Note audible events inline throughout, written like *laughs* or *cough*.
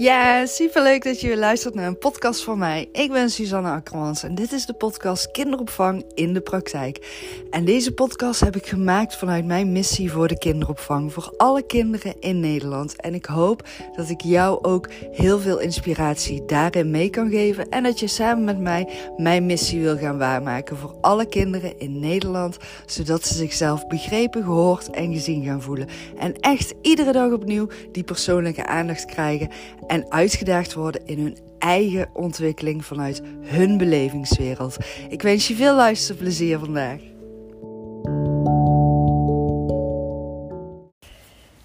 Ja, superleuk dat je luistert naar een podcast van mij. Ik ben Suzanne Akkermans en dit is de podcast Kinderopvang in de praktijk. En deze podcast heb ik gemaakt vanuit mijn missie voor de kinderopvang, voor alle kinderen in Nederland. En ik hoop dat ik jou ook heel veel inspiratie daarin mee kan geven en dat je samen met mij mijn missie wil gaan waarmaken voor alle kinderen in Nederland, zodat ze zichzelf begrepen, gehoord en gezien gaan voelen. En echt iedere dag opnieuw die persoonlijke aandacht krijgen en uitgedaagd worden in hun eigen ontwikkeling vanuit hun belevingswereld. Ik wens je veel luisterplezier vandaag.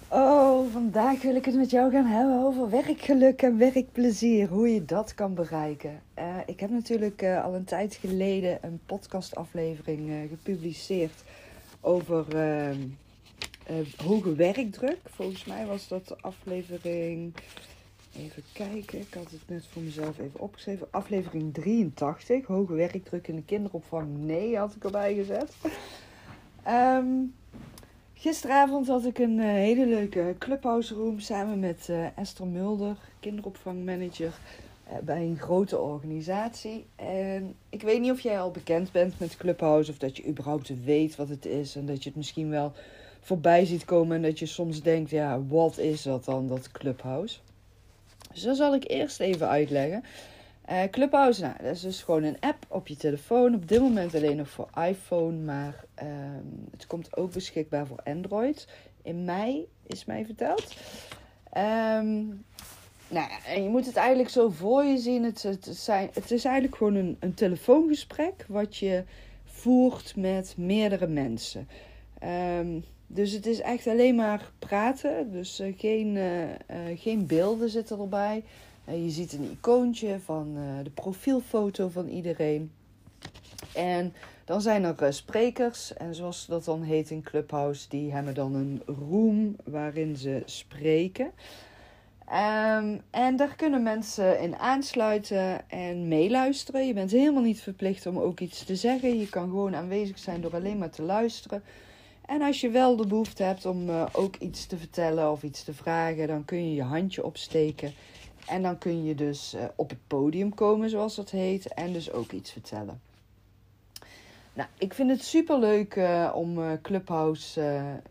Oh, vandaag wil ik het met jou gaan hebben over werkgeluk en werkplezier. Hoe je dat kan bereiken. Uh, ik heb natuurlijk uh, al een tijd geleden een podcastaflevering uh, gepubliceerd over hoge werkdruk. Volgens mij was dat de aflevering Even kijken, ik had het net voor mezelf even opgeschreven. Aflevering 83, hoge werkdruk in de kinderopvang. Nee, had ik erbij gezet. Um, gisteravond had ik een uh, hele leuke clubhouse room samen met uh, Esther Mulder, kinderopvangmanager uh, bij een grote organisatie. En ik weet niet of jij al bekend bent met Clubhouse of dat je überhaupt weet wat het is en dat je het misschien wel voorbij ziet komen en dat je soms denkt, ja, wat is dat dan, dat Clubhouse? Dus dat zal ik eerst even uitleggen. Uh, Clubhouse, nou, dat is dus gewoon een app op je telefoon. Op dit moment alleen nog voor iPhone, maar um, het komt ook beschikbaar voor Android. In mei is mij verteld. Um, nou en je moet het eigenlijk zo voor je zien. Het, het, zijn, het is eigenlijk gewoon een, een telefoongesprek wat je voert met meerdere mensen. Um, dus het is echt alleen maar praten. Dus uh, geen, uh, geen beelden zitten erbij. je ziet een icoontje van de profielfoto van iedereen. En dan zijn er sprekers. En zoals dat dan heet in Clubhouse, die hebben dan een room waarin ze spreken. Um, en daar kunnen mensen in aansluiten en meeluisteren. Je bent helemaal niet verplicht om ook iets te zeggen. Je kan gewoon aanwezig zijn door alleen maar te luisteren. En als je wel de behoefte hebt om uh, ook iets te vertellen of iets te vragen, dan kun je je handje opsteken. En dan kun je dus uh, op het podium komen, zoals dat heet, en dus ook iets vertellen. Nou, ik vind het super leuk uh, om Clubhouse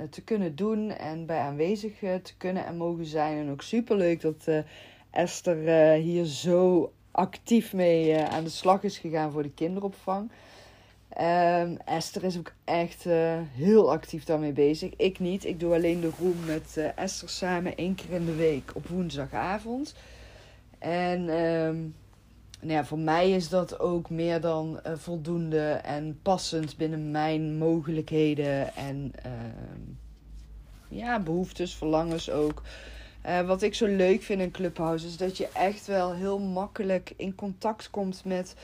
te kunnen doen en bij aanwezig te kunnen en mogen zijn. En ook super leuk dat Esther hier zo actief mee aan de slag is gegaan voor de kinderopvang. Um, Esther is ook echt uh, heel actief daarmee bezig. Ik niet. Ik doe alleen de room met uh, Esther samen één keer in de week op woensdagavond. En um, nou ja, voor mij is dat ook meer dan uh, voldoende en passend binnen mijn mogelijkheden en ja, behoeftes, verlangens ook. wat ik zo leuk vind in Clubhouse is dat je echt wel heel makkelijk in contact komt met.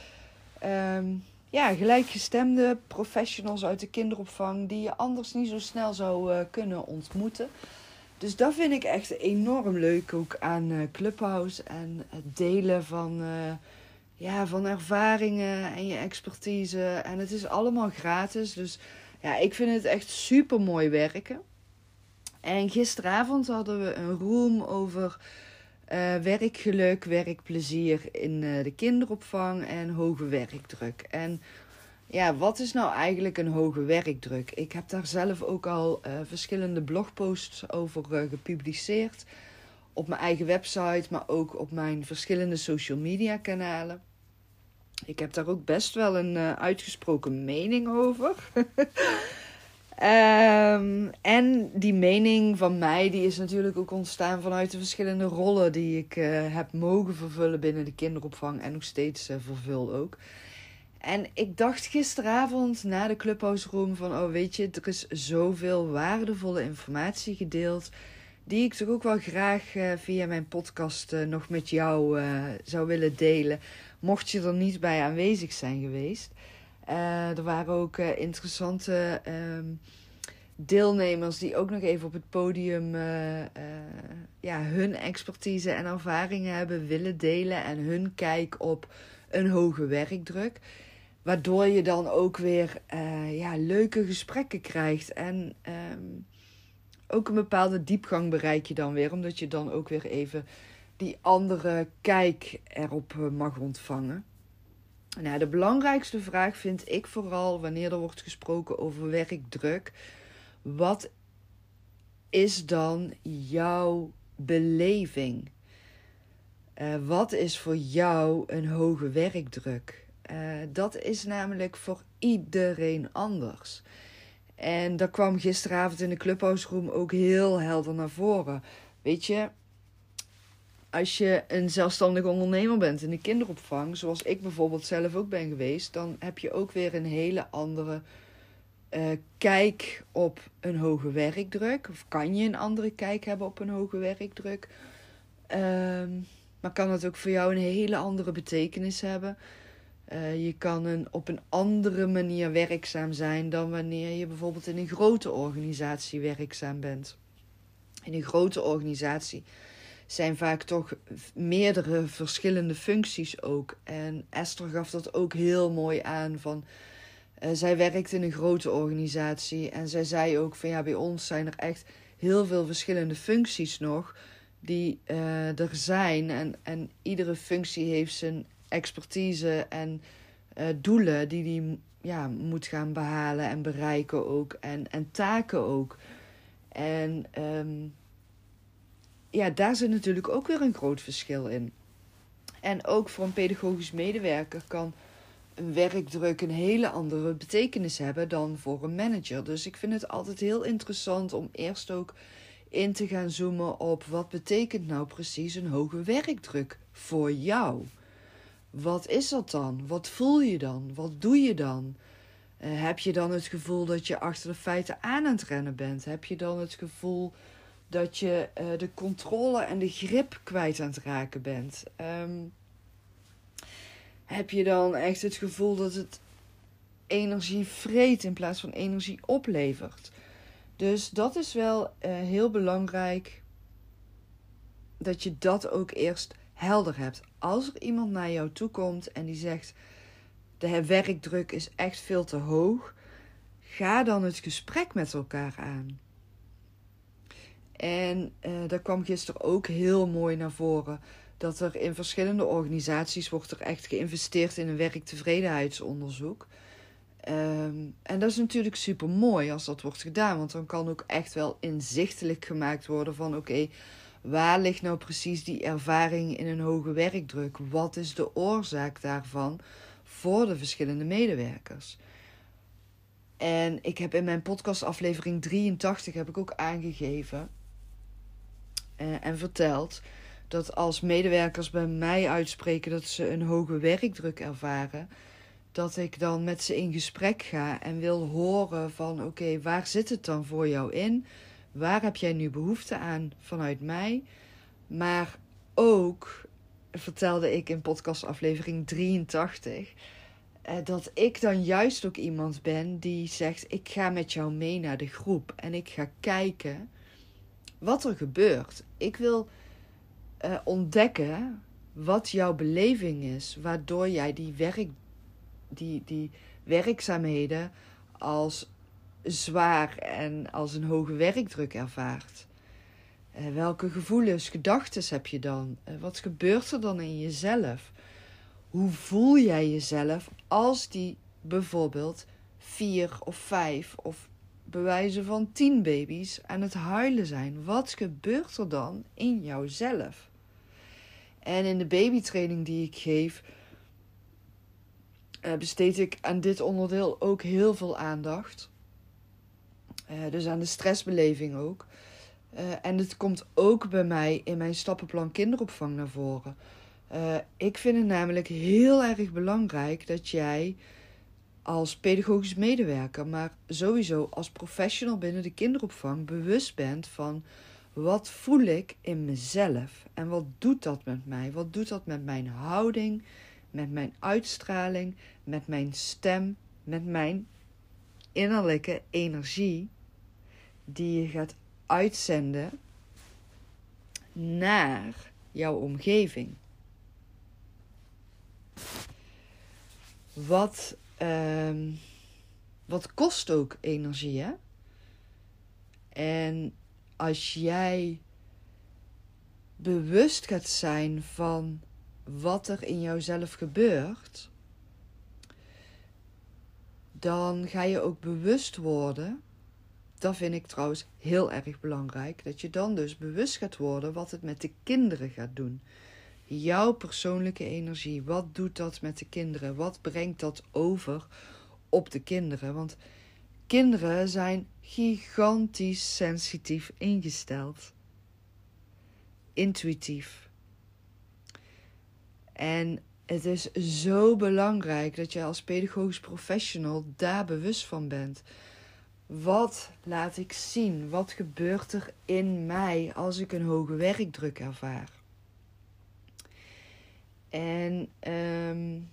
Ja, gelijkgestemde professionals uit de kinderopvang die je anders niet zo snel zou uh, kunnen ontmoeten. Dus dat vind ik echt enorm leuk ook aan uh, Clubhouse en het delen van, uh, ja, van ervaringen en je expertise. En het is allemaal gratis, dus ja, ik vind het echt super mooi werken. En gisteravond hadden we een room over uh, werkgeluk, werkplezier in uh, de kinderopvang en hoge werkdruk. En ja, wat is nou eigenlijk een hoge werkdruk? Ik heb daar zelf ook al uh, verschillende blogposts over gepubliceerd. Op mijn eigen website, maar ook op mijn verschillende social media kanalen. Ik heb daar ook best wel een uitgesproken mening over. *laughs* Um, en die mening van mij, die is natuurlijk ook ontstaan vanuit de verschillende rollen die ik uh, heb mogen vervullen binnen de kinderopvang en nog steeds uh, vervul ook. En ik dacht gisteravond na de Clubhouse Room van, oh weet je, er is zoveel waardevolle informatie gedeeld, die ik toch ook wel graag uh, via mijn podcast nog met jou zou willen delen, mocht je er niet bij aanwezig zijn geweest. Uh, er waren ook uh, interessante um, deelnemers die ook nog even op het podium uh, ja, hun expertise en ervaringen hebben willen delen en hun kijk op een hoge werkdruk. Waardoor je dan ook weer ja, leuke gesprekken krijgt. En um, ook een bepaalde diepgang bereik je dan weer, omdat je dan ook weer even die andere kijk erop eh, mag ontvangen. Nou, de belangrijkste vraag vind ik vooral wanneer er wordt gesproken over werkdruk. Wat is dan jouw beleving? Uh, wat is voor jou een hoge werkdruk? Uh, dat is namelijk voor iedereen anders. En dat kwam gisteravond in de Clubhouse Room ook heel helder naar voren. Weet je, als je een zelfstandig ondernemer bent in de kinderopvang, zoals ik bijvoorbeeld zelf ook ben geweest, dan heb je ook weer een hele andere uh, kijk op een hoge werkdruk. Of kan je een andere kijk hebben op een hoge werkdruk? Um, maar kan het ook voor jou een hele andere betekenis hebben? Uh, je kan een, op een andere manier werkzaam zijn dan wanneer je bijvoorbeeld in een grote organisatie werkzaam bent. In een grote organisatie zijn vaak toch meerdere verschillende functies ook. En Esther gaf dat ook heel mooi aan van. Uh, zij werkt in een grote organisatie en zij zei ook van ja, bij ons zijn er echt heel veel verschillende functies nog die uh, er zijn. En, en iedere functie heeft zijn expertise en uh, doelen die die ja, moet gaan behalen en bereiken ook. En, en taken ook. En um, ja, daar zit natuurlijk ook weer een groot verschil in. En ook voor een pedagogisch medewerker kan een werkdruk een hele andere betekenis hebben dan voor een manager. Dus ik vind het altijd heel interessant om eerst ook in te gaan zoomen op wat betekent nou precies een hoge werkdruk voor jou. Wat is dat dan? Wat voel je dan? Wat doe je dan? Uh, heb je dan het gevoel dat je achter de feiten aan aan het rennen bent? Heb je dan het gevoel dat je uh, de controle en de grip kwijt aan het raken bent? Um, heb je dan echt het gevoel dat het energie vreet in plaats van energie oplevert? Dus dat is wel uh, heel belangrijk dat je dat ook eerst helder hebt. Als er iemand naar jou toe komt en die zegt: de werkdruk is echt veel te hoog, ga dan het gesprek met elkaar aan. En uh, dat kwam gisteren ook heel mooi naar voren. Dat er in verschillende organisaties wordt er echt geïnvesteerd in een werktevredenheidsonderzoek. Um, en dat is natuurlijk super mooi als dat wordt gedaan, want dan kan ook echt wel inzichtelijk gemaakt worden van oké, waar ligt nou precies die ervaring in een hoge werkdruk? Wat is de oorzaak daarvan voor de verschillende medewerkers? En ik heb in mijn podcastaflevering 83 heb ik ook aangegeven en verteld dat als medewerkers bij mij uitspreken dat ze een hoge werkdruk ervaren, dat ik dan met ze in gesprek ga en wil horen van oké, waar zit het dan voor jou in? Waar heb jij nu behoefte aan vanuit mij? Maar ook vertelde ik in podcastaflevering 83 eh, dat ik dan juist ook iemand ben die zegt: ik ga met jou mee naar de groep en ik ga kijken wat er gebeurt. Ik wil uh, ontdekken wat jouw beleving is, waardoor jij die werk die, die werkzaamheden als zwaar en als een hoge werkdruk ervaart. Uh, welke gevoelens, gedachten heb je dan? Uh, wat gebeurt er dan in jezelf? Hoe voel jij jezelf als die bijvoorbeeld vier of vijf of bewijzen van tien baby's aan het huilen zijn? Wat gebeurt er dan in jouzelf? En in de babytraining die ik geef, uh, besteed ik aan dit onderdeel ook heel veel aandacht. Uh, dus aan de stressbeleving ook. Uh, en het komt ook bij mij in mijn stappenplan kinderopvang naar voren. ik vind het namelijk heel erg belangrijk dat jij als pedagogisch medewerker, maar sowieso als professional binnen de kinderopvang bewust bent van wat voel ik in mezelf en wat doet dat met mij? Wat doet dat met mijn houding, met mijn uitstraling, met mijn stem, met mijn innerlijke energie die je gaat uitzenden naar jouw omgeving. Wat, um, wat kost ook energie, hè? En als jij bewust gaat zijn van wat er in jouzelf gebeurt, dan ga je ook bewust worden. Dat vind ik trouwens heel erg belangrijk. Dat je dan dus bewust gaat worden wat het met de kinderen gaat doen. Jouw persoonlijke energie. Wat doet dat met de kinderen? Wat brengt dat over op de kinderen? Want kinderen zijn gigantisch sensitief ingesteld. Intuïtief. En het is zo belangrijk dat je als pedagogisch professional daar bewust van bent. Wat laat ik zien? Wat gebeurt er in mij als ik een hoge werkdruk ervaar? En um,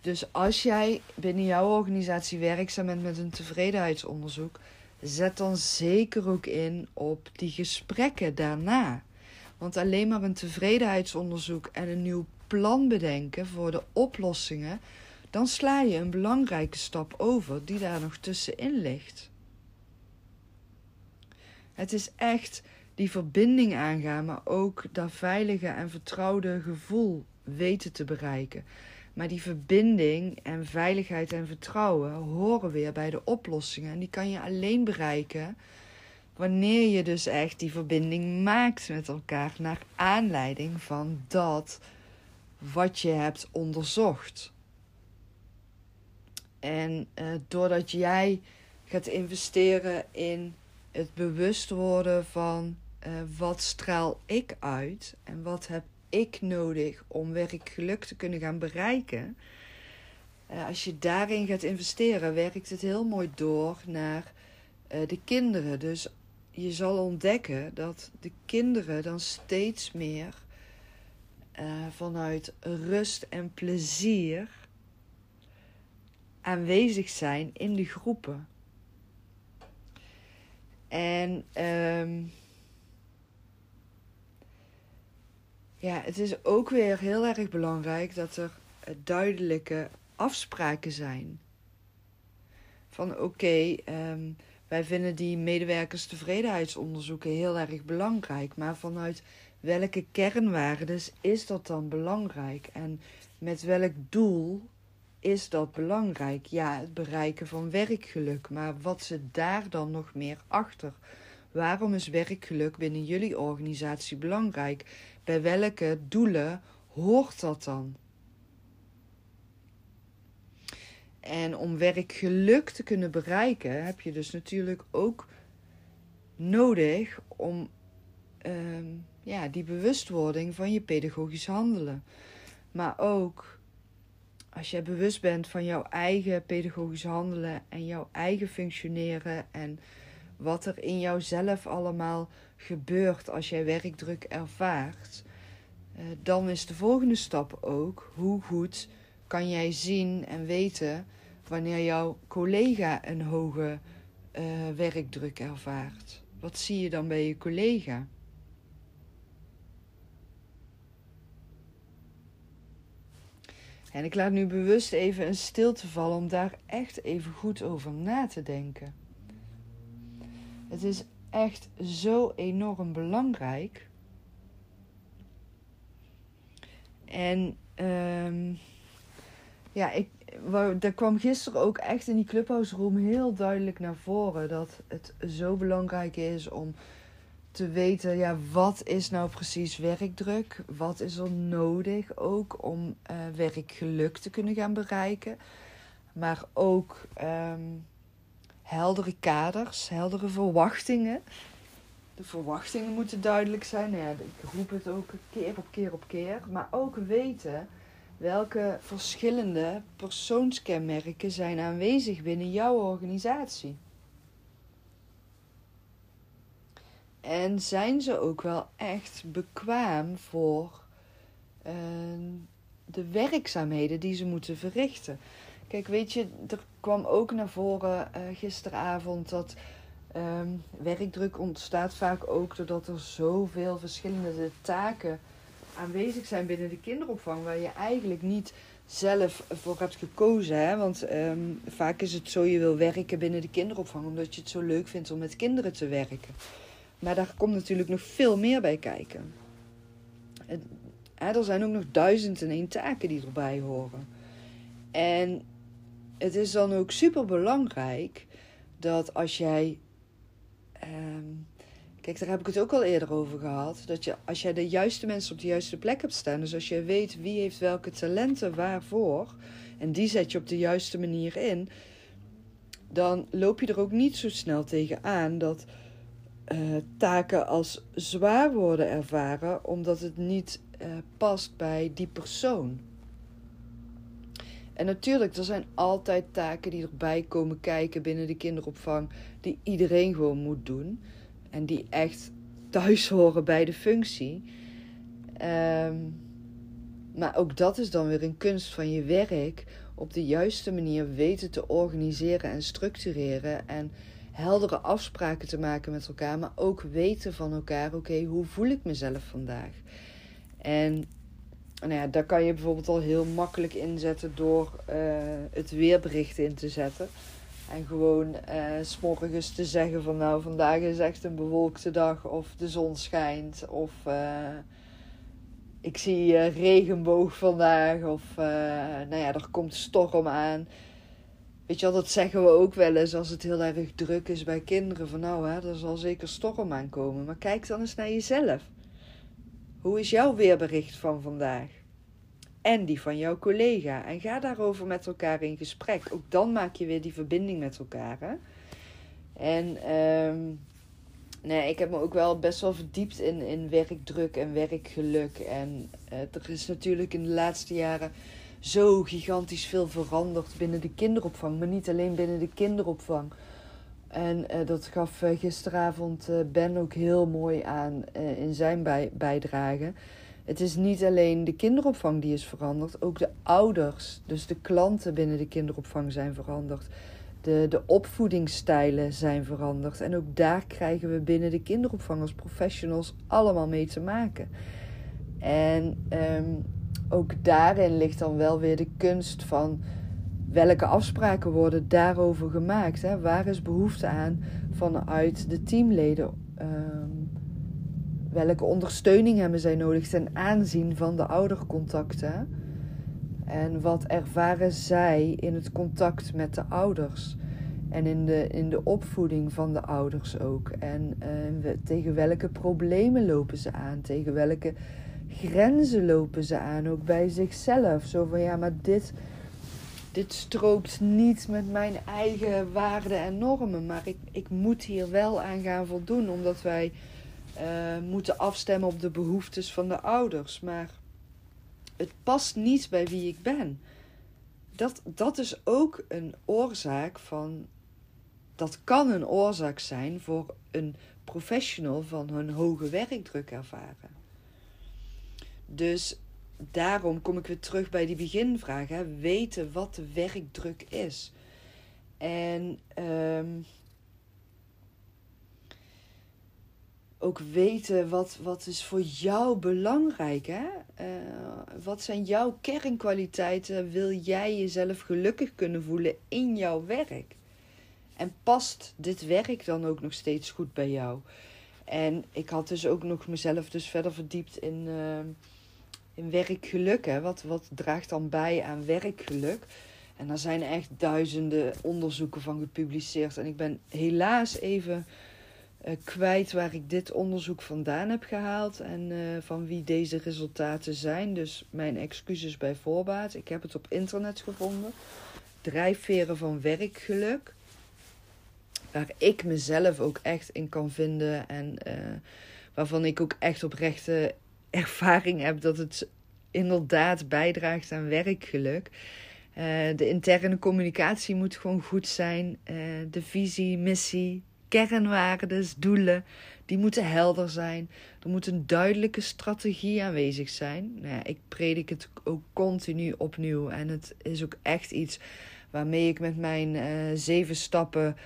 dus als jij binnen jouw organisatie werkzaam bent met een tevredenheidsonderzoek, zet dan zeker ook in op die gesprekken daarna. Want alleen maar een tevredenheidsonderzoek en een nieuw plan bedenken voor de oplossingen, dan sla je een belangrijke stap over die daar nog tussenin ligt. Het is echt die verbinding aangaan, maar ook dat veilige en vertrouwde gevoel weten te bereiken. Maar die verbinding en veiligheid en vertrouwen horen weer bij de oplossingen. En die kan je alleen bereiken wanneer je dus echt die verbinding maakt met elkaar naar aanleiding van dat wat je hebt onderzocht. En uh, doordat jij gaat investeren in het bewust worden van uh, wat straal ik uit en wat heb ik nodig om werkgeluk te kunnen gaan bereiken. Uh, als je daarin gaat investeren, werkt het heel mooi door naar de kinderen. Dus je zal ontdekken dat de kinderen dan steeds meer vanuit rust en plezier aanwezig zijn in de groepen. En um, ja, het is ook weer heel erg belangrijk dat er duidelijke afspraken zijn. Van oké, ehm, wij vinden die medewerkerstevredenheidsonderzoeken heel erg belangrijk. Maar vanuit welke kernwaarden is dat dan belangrijk? En met welk doel is dat belangrijk? Ja, het bereiken van werkgeluk. Maar wat zit daar dan nog meer achter? Waarom is werkgeluk binnen jullie organisatie belangrijk? Bij welke doelen hoort dat dan? En om werkgeluk te kunnen bereiken, heb je dus natuurlijk ook nodig om uh, ja, die bewustwording van je pedagogisch handelen. Maar ook als je bewust bent van jouw eigen pedagogisch handelen en jouw eigen functioneren en wat er in jouzelf allemaal gebeurt als jij werkdruk ervaart, uh, dan is de volgende stap ook hoe goed kan jij zien en weten wanneer jouw collega een hoge uh, werkdruk ervaart? Wat zie je dan bij je collega? En ik laat nu bewust even een stilte vallen om daar echt even goed over na te denken. Het is echt zo enorm belangrijk. En um, ja, ik, daar kwam gisteren ook echt in die clubhouse room heel duidelijk naar voren dat het zo belangrijk is om te weten, ja, wat is nou precies werkdruk? Wat is er nodig ook om uh, werkgeluk te kunnen gaan bereiken? Maar ook um, heldere kaders, heldere verwachtingen. De verwachtingen moeten duidelijk zijn. Nou ja, ik roep het ook keer op keer op keer. Maar ook weten Welke verschillende persoonskenmerken zijn aanwezig binnen jouw organisatie? En zijn ze ook wel echt bekwaam voor uh, de werkzaamheden die ze moeten verrichten? Kijk, weet je, er kwam ook naar voren uh, gisteravond dat um, werkdruk ontstaat vaak ook doordat er zoveel verschillende taken aanwezig zijn binnen de kinderopvang, waar je eigenlijk niet zelf voor hebt gekozen. Hè? Want ehm, vaak is het zo, je wil werken binnen de kinderopvang omdat je het zo leuk vindt om met kinderen te werken. maar daar komt natuurlijk nog veel meer bij kijken. Er zijn ook nog duizend en één taken die erbij horen. En het is dan ook super belangrijk dat als jij. Ehm, kijk, daar heb ik het ook al eerder over gehad. Dat je, als jij de juiste mensen op de juiste plek hebt staan. Dus als je weet wie heeft welke talenten waarvoor. En die zet je op de juiste manier in. Dan loop je er ook niet zo snel tegen aan dat uh, taken als zwaar worden ervaren. Omdat het niet uh, past bij die persoon. En natuurlijk, er zijn altijd taken die erbij komen kijken binnen de kinderopvang, die iedereen gewoon moet doen. En die echt thuis horen bij de functie. Um, maar ook dat is dan weer een kunst van je werk. Op de juiste manier weten te organiseren en structureren. En heldere afspraken te maken met elkaar. Maar ook weten van elkaar: oké, hoe voel ik mezelf vandaag? En nou ja, daar kan je bijvoorbeeld al heel makkelijk inzetten door uh, het weerbericht in te zetten. En gewoon uh, s'morgens te zeggen van nou vandaag is echt een bewolkte dag of de zon schijnt of uh, ik zie regenboog vandaag of nou ja, er komt storm aan. Weet je wel, dat zeggen we ook wel eens als het heel erg druk is bij kinderen. Van nou, hè, er zal zeker storm aankomen. Maar kijk dan eens naar jezelf. Hoe is jouw weerbericht van vandaag? En die van jouw collega. En ga daarover met elkaar in gesprek. Ook dan maak je weer die verbinding met elkaar. Hè? En um, nee, ik heb me ook wel best wel verdiept in, in werkdruk en werkgeluk. En uh, er is natuurlijk in de laatste jaren zo gigantisch veel veranderd binnen de kinderopvang. Maar niet alleen binnen de kinderopvang. En uh, dat gaf uh, gisteravond uh, Ben ook heel mooi aan in zijn bij bijdrage. Het is niet alleen de kinderopvang die is veranderd, ook de ouders, dus de klanten binnen de kinderopvang zijn veranderd. De, de opvoedingsstijlen zijn veranderd. En ook daar krijgen we binnen de kinderopvang als professionals allemaal mee te maken. En um, ook daarin ligt dan wel weer de kunst van welke afspraken worden daarover gemaakt? Hè? Waar is behoefte aan vanuit de teamleden? Um, welke ondersteuning hebben zij nodig ten aanzien van de oudercontacten? En wat ervaren zij in het contact met de ouders? En in de, in de opvoeding van de ouders ook. En uh, tegen welke problemen lopen ze aan? Tegen welke grenzen lopen ze aan? Ook bij zichzelf. Zo van ja, maar dit dit strookt niet met mijn eigen waarden en normen. Maar ik, ik moet hier wel aan gaan voldoen, omdat wij uh, moeten afstemmen op de behoeftes van de ouders. Maar het past niet bij wie ik ben. Dat, dat is ook een oorzaak van. Dat kan een oorzaak zijn voor een professional van hun hoge werkdruk ervaren. Dus daarom kom ik weer terug bij die beginvraag. Hè? Weten wat de werkdruk is. En um, ook weten wat, wat is voor jou belangrijk. Hè? Uh, wat zijn jouw kernkwaliteiten? Wil jij jezelf gelukkig kunnen voelen in jouw werk? En past dit werk dan ook nog steeds goed bij jou? En ik had dus ook nog mezelf dus verder verdiept in... Uh, in werkgeluk. Hè? Wat, wat draagt dan bij aan werkgeluk? En daar zijn echt duizenden onderzoeken van gepubliceerd. En ik ben helaas even uh, kwijt waar ik dit onderzoek vandaan heb gehaald en uh, van wie deze resultaten zijn. Dus mijn excuses bij voorbaat. Ik heb het op internet gevonden. Drijfveren van werkgeluk. Waar ik mezelf ook echt in kan vinden en uh, waarvan ik ook echt oprechte ervaring heb dat het inderdaad bijdraagt aan werkgeluk. Uh, de interne communicatie moet gewoon goed zijn. Uh, de visie, missie, kernwaarden, doelen, die moeten helder zijn. Er moet een duidelijke strategie aanwezig zijn. Nou ja, ik predik het ook continu opnieuw. En het is ook echt iets waarmee ik met mijn uh, zeven stappen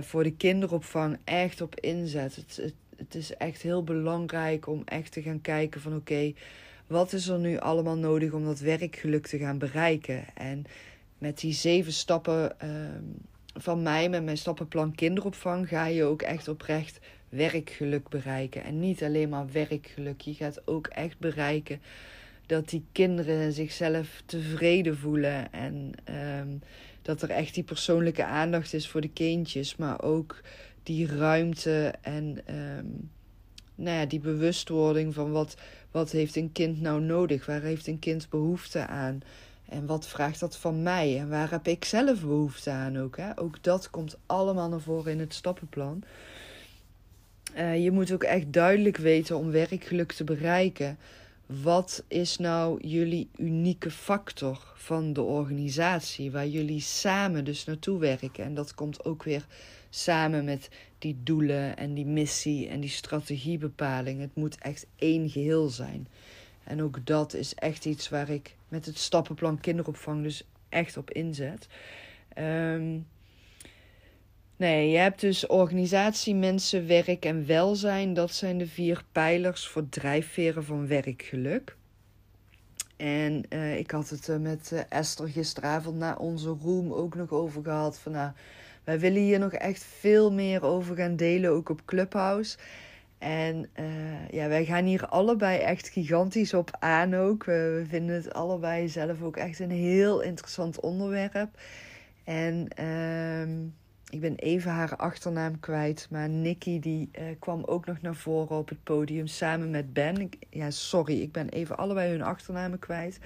voor de kinderopvang echt op inzet. Het, het is echt heel belangrijk om echt te gaan kijken van oké, wat is er nu allemaal nodig om dat werkgeluk te gaan bereiken? En met die zeven stappen uh, van mij, met mijn stappenplan kinderopvang, ga je ook echt oprecht werkgeluk bereiken. En niet alleen maar werkgeluk. Je gaat ook echt bereiken dat die kinderen zichzelf tevreden voelen. En ehm, dat er echt die persoonlijke aandacht is voor de kindjes. Maar ook die ruimte en um, nou ja, die bewustwording van wat, wat heeft een kind nou nodig? Waar heeft een kind behoefte aan? En wat vraagt dat van mij? En waar heb ik zelf behoefte aan ook? Hè? Ook dat komt allemaal naar voren in het stappenplan. Uh, je moet ook echt duidelijk weten om werkgeluk te bereiken. Wat is nou jullie unieke factor van de organisatie waar jullie samen dus naartoe werken? En dat komt ook weer samen met die doelen en die missie en die strategiebepaling. Het moet echt één geheel zijn. En ook dat is echt iets waar ik met het stappenplan kinderopvang dus echt op inzet. Um, nee, je hebt dus organisatie, mensen, werk en welzijn. Dat zijn de vier pijlers voor drijfveren van werkgeluk. En uh, ik had het er met uh, Esther gisteravond na onze room ook nog over gehad. Van nou, wij willen hier nog echt veel meer over gaan delen, ook op Clubhouse. En uh, ja, wij gaan hier allebei echt gigantisch op aan ook. We, vinden het allebei zelf ook echt een heel interessant onderwerp. En uh, ik ben even haar achternaam kwijt. Maar Nikki die uh, kwam ook nog naar voren op het podium samen met Ben. Ja, sorry, ik ben even allebei hun achternamen kwijt.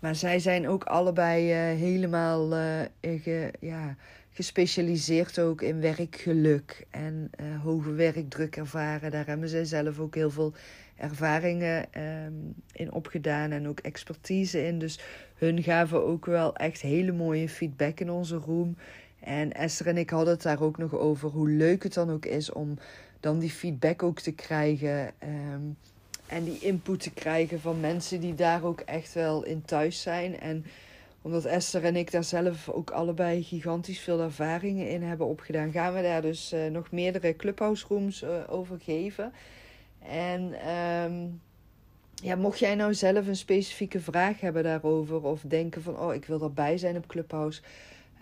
Maar zij zijn ook allebei uh, helemaal ge, ja, gespecialiseerd ook in werkgeluk en uh, hoge werkdruk ervaren. Daar hebben zij zelf ook heel veel ervaringen um, in opgedaan en ook expertise in. Dus hun gaven ook wel echt hele mooie feedback in onze room. En Esther en ik hadden het daar ook nog over hoe leuk het dan ook is om dan die feedback ook te krijgen. Um, en die input te krijgen van mensen die daar ook echt wel in thuis zijn. En omdat Esther en ik daar zelf ook allebei gigantisch veel ervaringen in hebben opgedaan, gaan we daar dus uh, nog meerdere clubhouse rooms uh, over geven. En um, ja, mocht jij nou zelf een specifieke vraag hebben daarover, of denken van oh, ik wil erbij zijn op Clubhouse.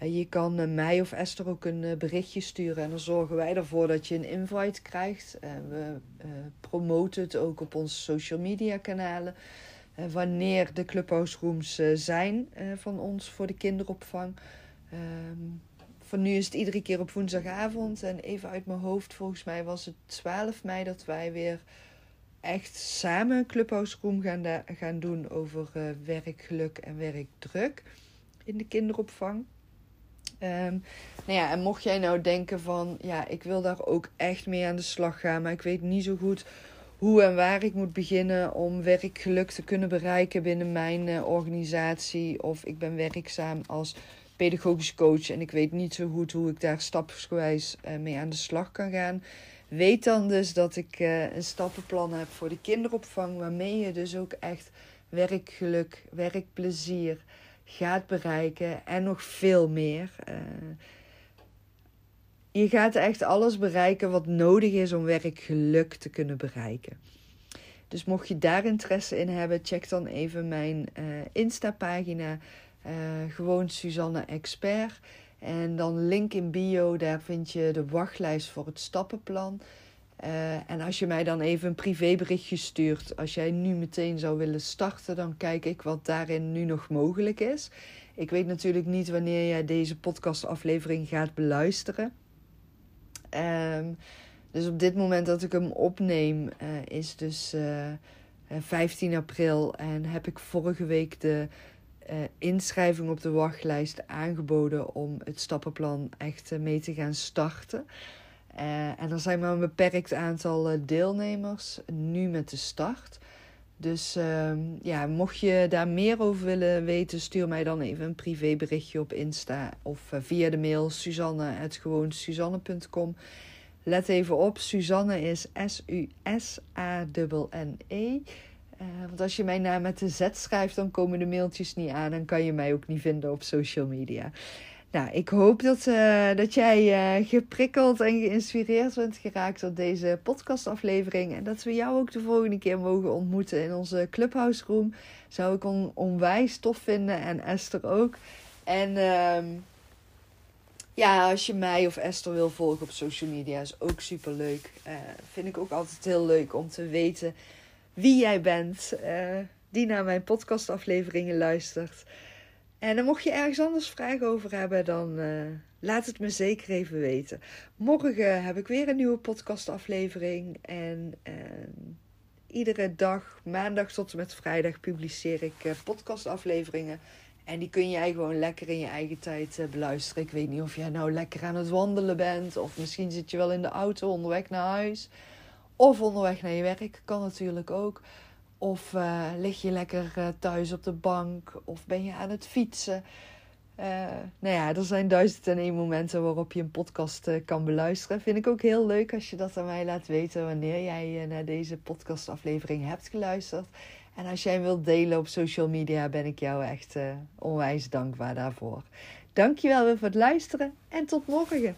Uh, je kan mij of Esther ook een berichtje sturen en dan zorgen wij ervoor dat je een invite krijgt. we promoten het ook op onze social media kanalen. Eh, wanneer de clubhouse rooms eh, zijn eh, van ons voor de kinderopvang. Um, voor nu is het iedere keer op woensdagavond. En even uit mijn hoofd, volgens mij was het 12 mei dat wij weer echt samen een gaan, gaan doen over uh, werkgeluk en werkdruk in de kinderopvang. Um, nou ja, en mocht jij nou denken van, ja, ik wil daar ook echt mee aan de slag gaan, maar ik weet niet zo goed hoe en waar ik moet beginnen om werkgeluk te kunnen bereiken binnen mijn uh, organisatie. Of ik ben werkzaam als pedagogisch coach en ik weet niet zo goed hoe ik daar stapsgewijs uh, mee aan de slag kan gaan. Weet dan dus dat ik uh, een stappenplan heb voor de kinderopvang, waarmee je dus ook echt werkgeluk, werkplezier gaat bereiken en nog veel meer. Je gaat echt alles bereiken wat nodig is om werkgeluk te kunnen bereiken. Dus mocht je daar interesse in hebben, check dan even mijn uh, Insta-pagina. Uh, gewoon Suzanne Expert. En dan link in bio, daar vind je de wachtlijst voor het stappenplan. Uh, en als je mij dan even een privéberichtje stuurt, als jij nu meteen zou willen starten, dan kijk ik wat daarin nu nog mogelijk is. Ik weet natuurlijk niet wanneer jij deze podcastaflevering gaat beluisteren. Um, dus op dit moment dat ik hem opneem, uh, is dus uh, eh, 15 eh, april. En heb ik vorige week de inschrijving op de wachtlijst aangeboden om het stappenplan echt mee te gaan starten. en er zijn maar een beperkt aantal deelnemers nu met de start. Dus uh, ja, mocht je daar meer over willen weten, stuur mij dan even een privéberichtje op Insta of via de mail suzanne.gewoonsuzanne.com. Let even op, Suzanne is S-U-S-A-N-N-E. Uh, want als je mijn naam met de Z schrijft, dan komen de mailtjes niet aan. Dan kan je mij ook niet vinden op social media. Nou, ik hoop dat, uh, dat jij uh, geprikkeld en geïnspireerd bent geraakt door deze podcastaflevering. En dat we jou ook de volgende keer mogen ontmoeten in onze Clubhouse Room. Zou ik on onwijs tof vinden en Esther ook. En... Uh, ja, als je mij of Esther wil volgen op social media, is ook super leuk. Uh, vind ik ook altijd heel leuk om te weten wie jij bent, die naar mijn podcastafleveringen luistert. En dan mocht je ergens anders vragen over hebben, dan uh, laat het me zeker even weten. Morgen heb ik weer een nieuwe podcastaflevering. En iedere dag, maandag tot en met vrijdag, publiceer ik podcastafleveringen. En die kun jij gewoon lekker in je eigen tijd uh, beluisteren. Ik weet niet of jij nou lekker aan het wandelen bent. Of misschien zit je wel in de auto onderweg naar huis. Of onderweg naar je werk. Kan natuurlijk ook. Of uh, lig je lekker uh, thuis op de bank. Of ben je aan het fietsen. nou ja, er zijn duizend en één momenten waarop je een podcast kan beluisteren. Vind ik ook heel leuk als je dat aan mij laat weten wanneer jij naar deze podcastaflevering hebt geluisterd. En als jij wilt delen op social media, ben ik jou echt onwijs dankbaar daarvoor. Dankjewel weer voor het luisteren en tot morgen.